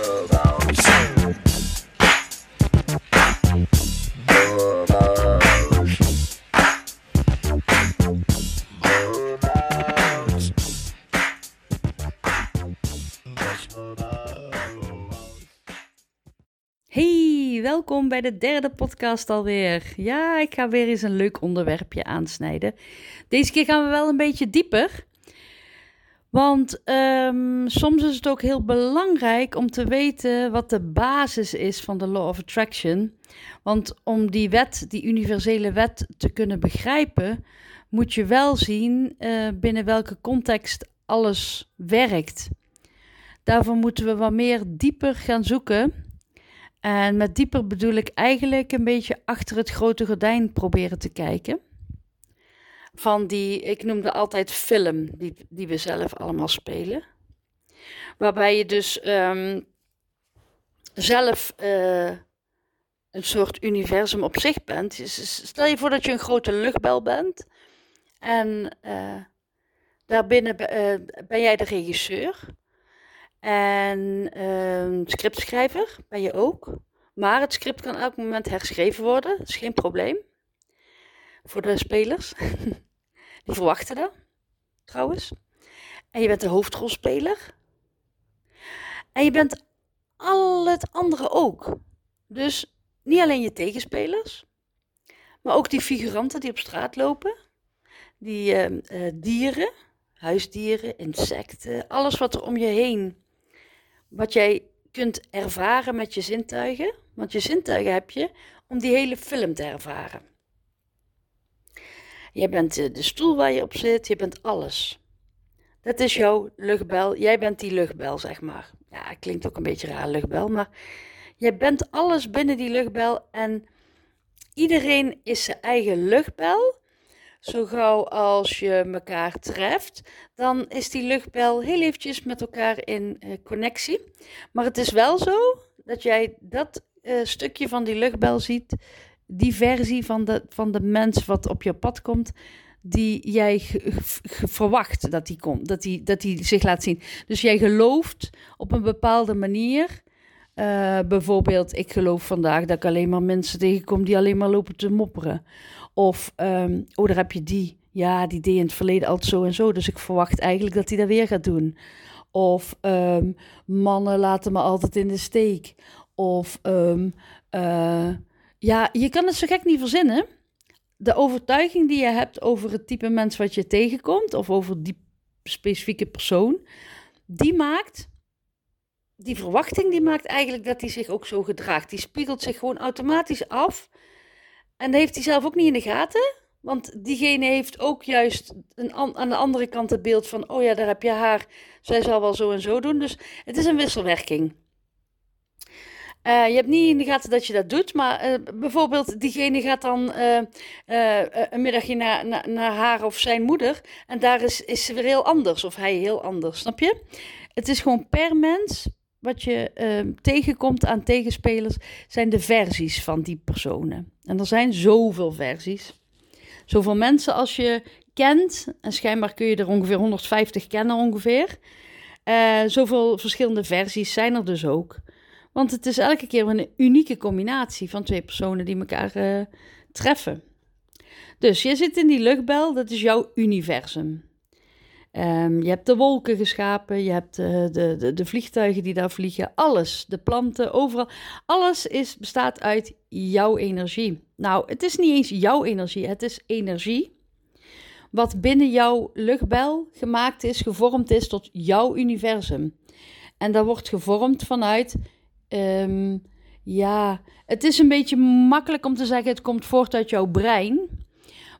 Hey, welkom bij de derde podcast alweer. Ja, ik ga weer eens een leuk onderwerpje aansnijden. Deze keer gaan we wel een beetje dieper. Want ehm, soms is het ook heel belangrijk om te weten wat de basis is van de Law of Attraction. Want om die wet, die universele wet, te kunnen begrijpen, moet je wel zien uh, binnen welke context alles werkt. Daarvoor moeten we wat meer dieper gaan zoeken. En met dieper bedoel ik eigenlijk een beetje achter het grote gordijn proberen te kijken. Van die, ik noemde altijd film, die, die we zelf allemaal spelen. Waarbij je dus um, zelf uh, een soort universum op zich bent. Stel je voor dat je een grote luchtbel bent. En uh, daarbinnen uh, ben jij de regisseur. En uh, scriptschrijver ben je ook. Maar het script kan elk moment herschreven worden. Dat is geen probleem. Voor de spelers. Die verwachten dat, trouwens. En je bent de hoofdrolspeler. En je bent al het andere ook. Dus niet alleen je tegenspelers, maar ook die figuranten die op straat lopen, die uh, uh, dieren, huisdieren, insecten, alles wat er om je heen wat jij kunt ervaren met je zintuigen. Want je zintuigen heb je om die hele film te ervaren. Je bent de stoel waar je op zit, je bent alles. Dat is jouw luchtbel. Jij bent die luchtbel, zeg maar. Ja, klinkt ook een beetje raar, luchtbel, maar jij bent alles binnen die luchtbel en iedereen is zijn eigen luchtbel zo gauw als je elkaar treft, dan is die luchtbel heel eventjes met elkaar in uh, connectie. Maar het is wel zo dat jij dat uh, stukje van die luchtbel ziet, die versie van de, van de mens wat op je pad komt, die jij verwacht dat die komt, dat die, dat die zich laat zien. Dus jij gelooft op een bepaalde manier. Uh, bijvoorbeeld, ik geloof vandaag dat ik alleen maar mensen tegenkom die alleen maar lopen te mopperen. Of, um, oh, daar heb je die. Ja, die deed in het verleden altijd zo en zo. Dus ik verwacht eigenlijk dat hij dat weer gaat doen. Of um, mannen laten me altijd in de steek. Of, um, ja, je kan het zo gek niet verzinnen. De overtuiging die je hebt over het type mens wat je tegenkomt, of over die specifieke persoon, die maakt, die verwachting, die maakt eigenlijk dat hij zich ook zo gedraagt. Die spiegelt zich gewoon automatisch af en dat heeft hij zelf ook niet in de gaten. Want diegene heeft ook juist een, aan de andere kant het beeld van: oh ja, daar heb je haar. Zij zal wel zo en zo doen. Dus het is een wisselwerking. Uh, je hebt niet in de gaten dat je dat doet, maar uh, bijvoorbeeld diegene gaat dan uh, een middagje naar, naar, haar of zijn moeder en daar is, is ze weer heel anders of hij heel anders, snap je? Het is gewoon per mens, wat je uh, tegenkomt aan tegenspelers, zijn de versies van die personen. En er zijn zoveel versies. Zoveel mensen als je kent, en schijnbaar kun je er ongeveer 150 kennen ongeveer. Zoveel verschillende versies zijn er dus ook. Want het is elke keer een unieke combinatie van twee personen die elkaar uh, treffen. Dus je zit in die luchtbel, dat is jouw universum. Um, je hebt de wolken geschapen, je hebt de, de, de, de, vliegtuigen die daar vliegen, alles, de planten, overal. Alles is, bestaat uit jouw energie. Nou, het is niet eens jouw energie, het is energie wat binnen jouw luchtbel gemaakt is, gevormd is tot jouw universum. En dat wordt gevormd vanuit, um, ja, het is een beetje makkelijk om te zeggen, het komt voort uit jouw brein.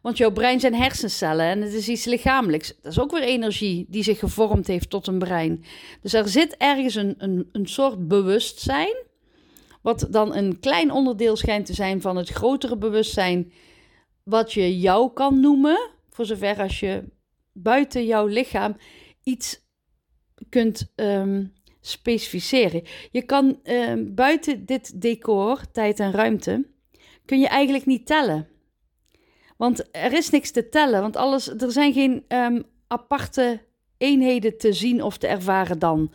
Want jouw brein zijn hersencellen en het is iets lichamelijks. Dat is ook weer energie die zich gevormd heeft tot een brein. Dus er zit ergens een, een, een soort bewustzijn, wat dan een klein onderdeel schijnt te zijn van het grotere bewustzijn, wat je jou kan noemen, voor zover als je buiten jouw lichaam iets kunt um, specificeren. Je kan um, buiten dit decor, tijd en ruimte, kun je eigenlijk niet tellen. Want er is niks te tellen, want alles, er zijn geen um, aparte eenheden te zien of te ervaren dan.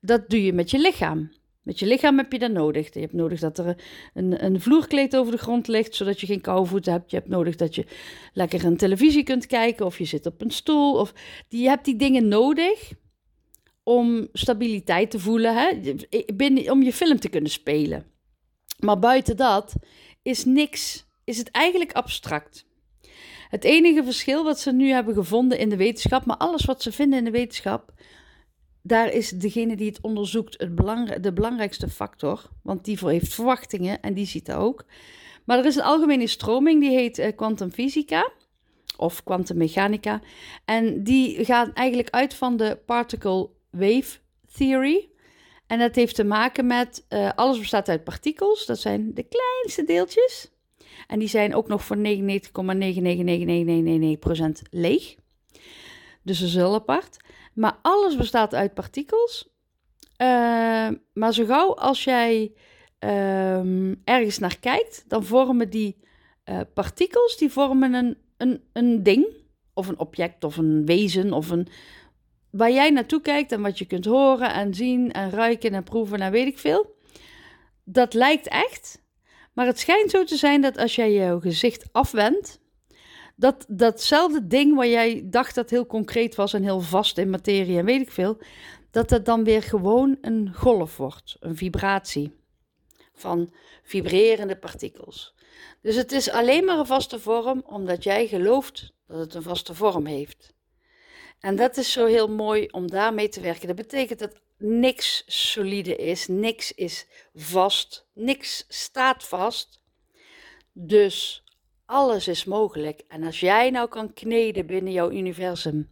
Dat doe je met je lichaam. Met je lichaam heb je dat nodig. Je hebt nodig dat er een, een vloerkleed over de grond ligt, zodat je geen koude voeten hebt. Je hebt nodig dat je lekker een televisie kunt kijken of je zit op een stoel. Of, je hebt die dingen nodig om stabiliteit te voelen, hè? Binnen, om je film te kunnen spelen. Maar buiten dat is niks, is het eigenlijk abstract. Het enige verschil wat ze nu hebben gevonden in de wetenschap, maar alles wat ze vinden in de wetenschap, daar is degene die het onderzoekt het de belangrijkste factor. Want die heeft verwachtingen en die ziet dat ook. Maar er is een algemene stroming die heet uh, kwantumfysica of kwantummechanica. En die gaat eigenlijk uit van de particle wave theory. En dat heeft te maken met uh, alles bestaat uit partikels. Dat zijn de kleinste deeltjes. En die zijn ook nog voor 99,99999% leeg. Dus ze zijn apart. Maar alles bestaat uit partikels. Uh, maar zo gauw als jij uh, ergens naar kijkt, dan vormen die uh, partikels die vormen een, een, een ding. Of een object of een wezen of een... Waar jij naartoe kijkt en wat je kunt horen en zien en ruiken en proeven en weet ik veel. Dat lijkt echt. Maar het schijnt zo te zijn dat als jij jouw gezicht afwendt, dat datzelfde ding waar jij dacht dat heel concreet was en heel vast in materie en weet ik veel, dat het dan weer gewoon een golf wordt, een vibratie van vibrerende partikels. Dus het is alleen maar een vaste vorm omdat jij gelooft dat het een vaste vorm heeft. En dat is zo heel mooi om daarmee te werken. Dat betekent dat niks solide is, niks is vast, niks staat vast. Dus alles is mogelijk. En als jij nou kan kneden binnen jouw universum,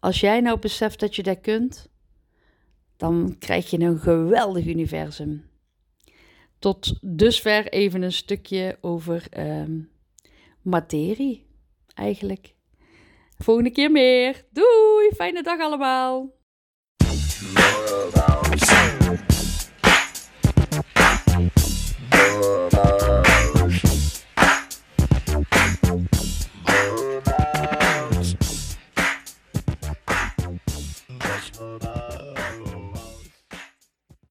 als jij nou beseft dat je dat kunt, dan krijg je een geweldig universum. Tot dusver even een stukje over ehm, materie, eigenlijk. Volgende keer meer. Doei, fijne dag allemaal.